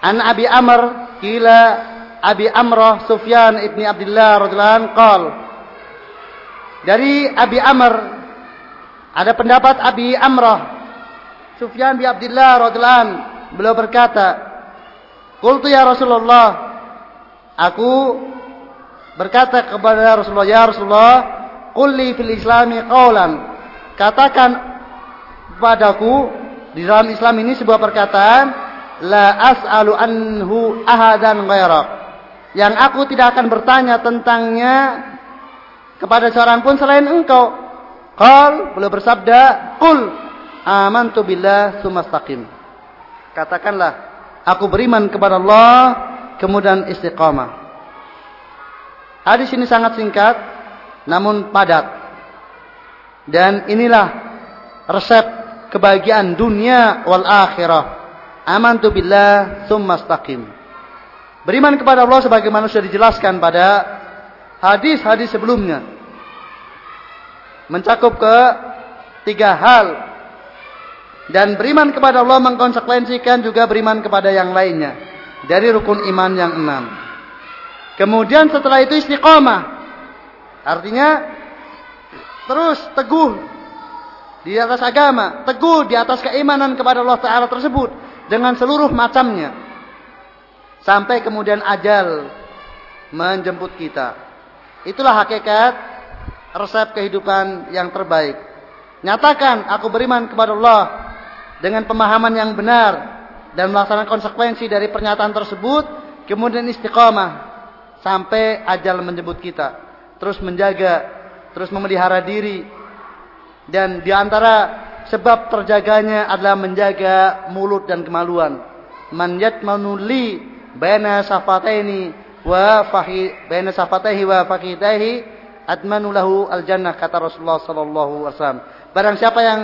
An Abi Amr kila Abi Amrah Sufyan ibni Abdullah radhiyallahu anhu Dari Abi Amr ada pendapat Abi Amrah Sufyan bin Abdullah radhiyallahu anhu. Beliau berkata Qultu ya Rasulullah aku berkata kepada Rasulullah ya Rasulullah qulli fil islami qawlan. Katakan padaku di dalam Islam ini sebuah perkataan la as'alu anhu ahadan ghairak. Yang aku tidak akan bertanya tentangnya kepada seorang pun selain engkau. Qal, beliau bersabda, "Qul amantu billah tsumastaqim." Katakanlah, aku beriman kepada Allah, kemudian istiqamah. Hadis ini sangat singkat namun padat. Dan inilah resep kebahagiaan dunia wal akhirah amantu billah thumma istaqim. Beriman kepada Allah sebagaimana sudah dijelaskan pada hadis-hadis sebelumnya. Mencakup ke tiga hal. Dan beriman kepada Allah mengkonsekuensikan juga beriman kepada yang lainnya. Dari rukun iman yang enam. Kemudian setelah itu istiqomah. Artinya terus teguh di atas agama, teguh di atas keimanan kepada Allah Taala tersebut dengan seluruh macamnya sampai kemudian ajal menjemput kita. Itulah hakikat resep kehidupan yang terbaik. Nyatakan aku beriman kepada Allah dengan pemahaman yang benar dan melaksanakan konsekuensi dari pernyataan tersebut, kemudian istiqomah sampai ajal menjemput kita. Terus menjaga, terus memelihara diri dan di antara sebab terjaganya adalah menjaga mulut dan kemaluan. Man yatmanu li baina safataini wa fahi baina safataihi wa fakidaihi atmanu lahu al jannah kata Rasulullah sallallahu alaihi wasallam. Barang siapa yang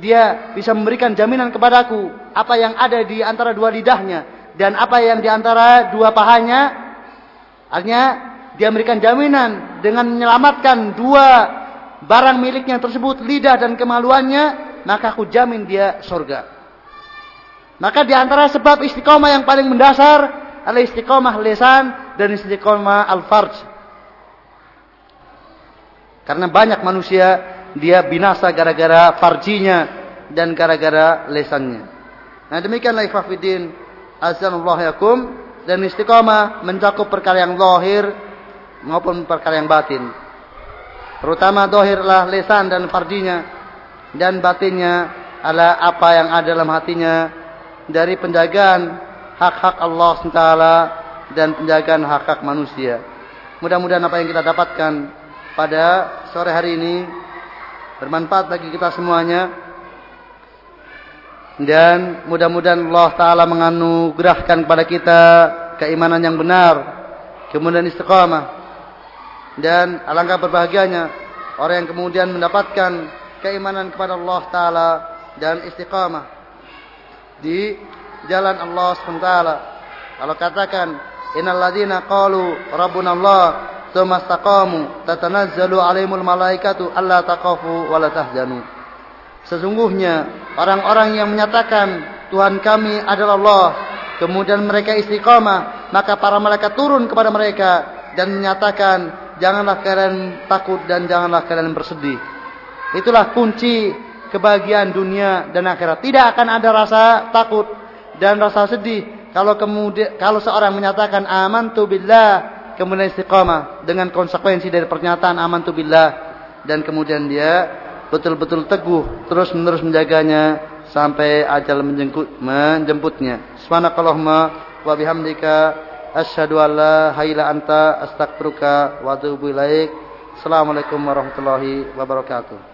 dia bisa memberikan jaminan kepadaku apa yang ada di antara dua lidahnya dan apa yang di antara dua pahanya artinya dia memberikan jaminan dengan menyelamatkan dua barang miliknya tersebut lidah dan kemaluannya maka aku jamin dia surga. Maka di antara sebab istiqomah yang paling mendasar adalah istiqomah lesan dan istiqomah al-farj. Karena banyak manusia dia binasa gara-gara farjinya dan gara-gara lesannya. Nah demikianlah ikhwafidin azanullah yakum dan istiqomah mencakup perkara yang lahir maupun perkara yang batin. Terutama dohirlah lesan dan farjinya dan batinnya adalah apa yang ada dalam hatinya dari penjagaan hak-hak Allah SWT dan penjagaan hak-hak manusia. Mudah-mudahan apa yang kita dapatkan pada sore hari ini bermanfaat bagi kita semuanya. Dan mudah-mudahan Allah Ta'ala menganugerahkan kepada kita keimanan yang benar. Kemudian istiqamah. Dan alangkah berbahagianya orang yang kemudian mendapatkan keimanan kepada Allah Ta'ala dan istiqamah di jalan Allah SWT. Kalau katakan, Innal ladhina qalu Rabbuna Allah Thumma tatanazzalu alaihimul malaikatu alla taqafu wa tahzanu. Sesungguhnya orang-orang yang menyatakan Tuhan kami adalah Allah, kemudian mereka istiqamah, maka para malaikat turun kepada mereka dan menyatakan, janganlah kalian takut dan janganlah kalian bersedih. Itulah kunci kebahagiaan dunia dan akhirat. Tidak akan ada rasa takut dan rasa sedih kalau kemudian kalau seorang menyatakan aman tu billah kemudian istiqamah dengan konsekuensi dari pernyataan aman tu billah dan kemudian dia betul-betul teguh terus menerus menjaganya sampai ajal menjemput, menjemputnya. Subhanakallahumma wa bihamdika asyhadu an la ilaha anta astaghfiruka wa atubu ilaik. Assalamualaikum warahmatullahi wabarakatuh.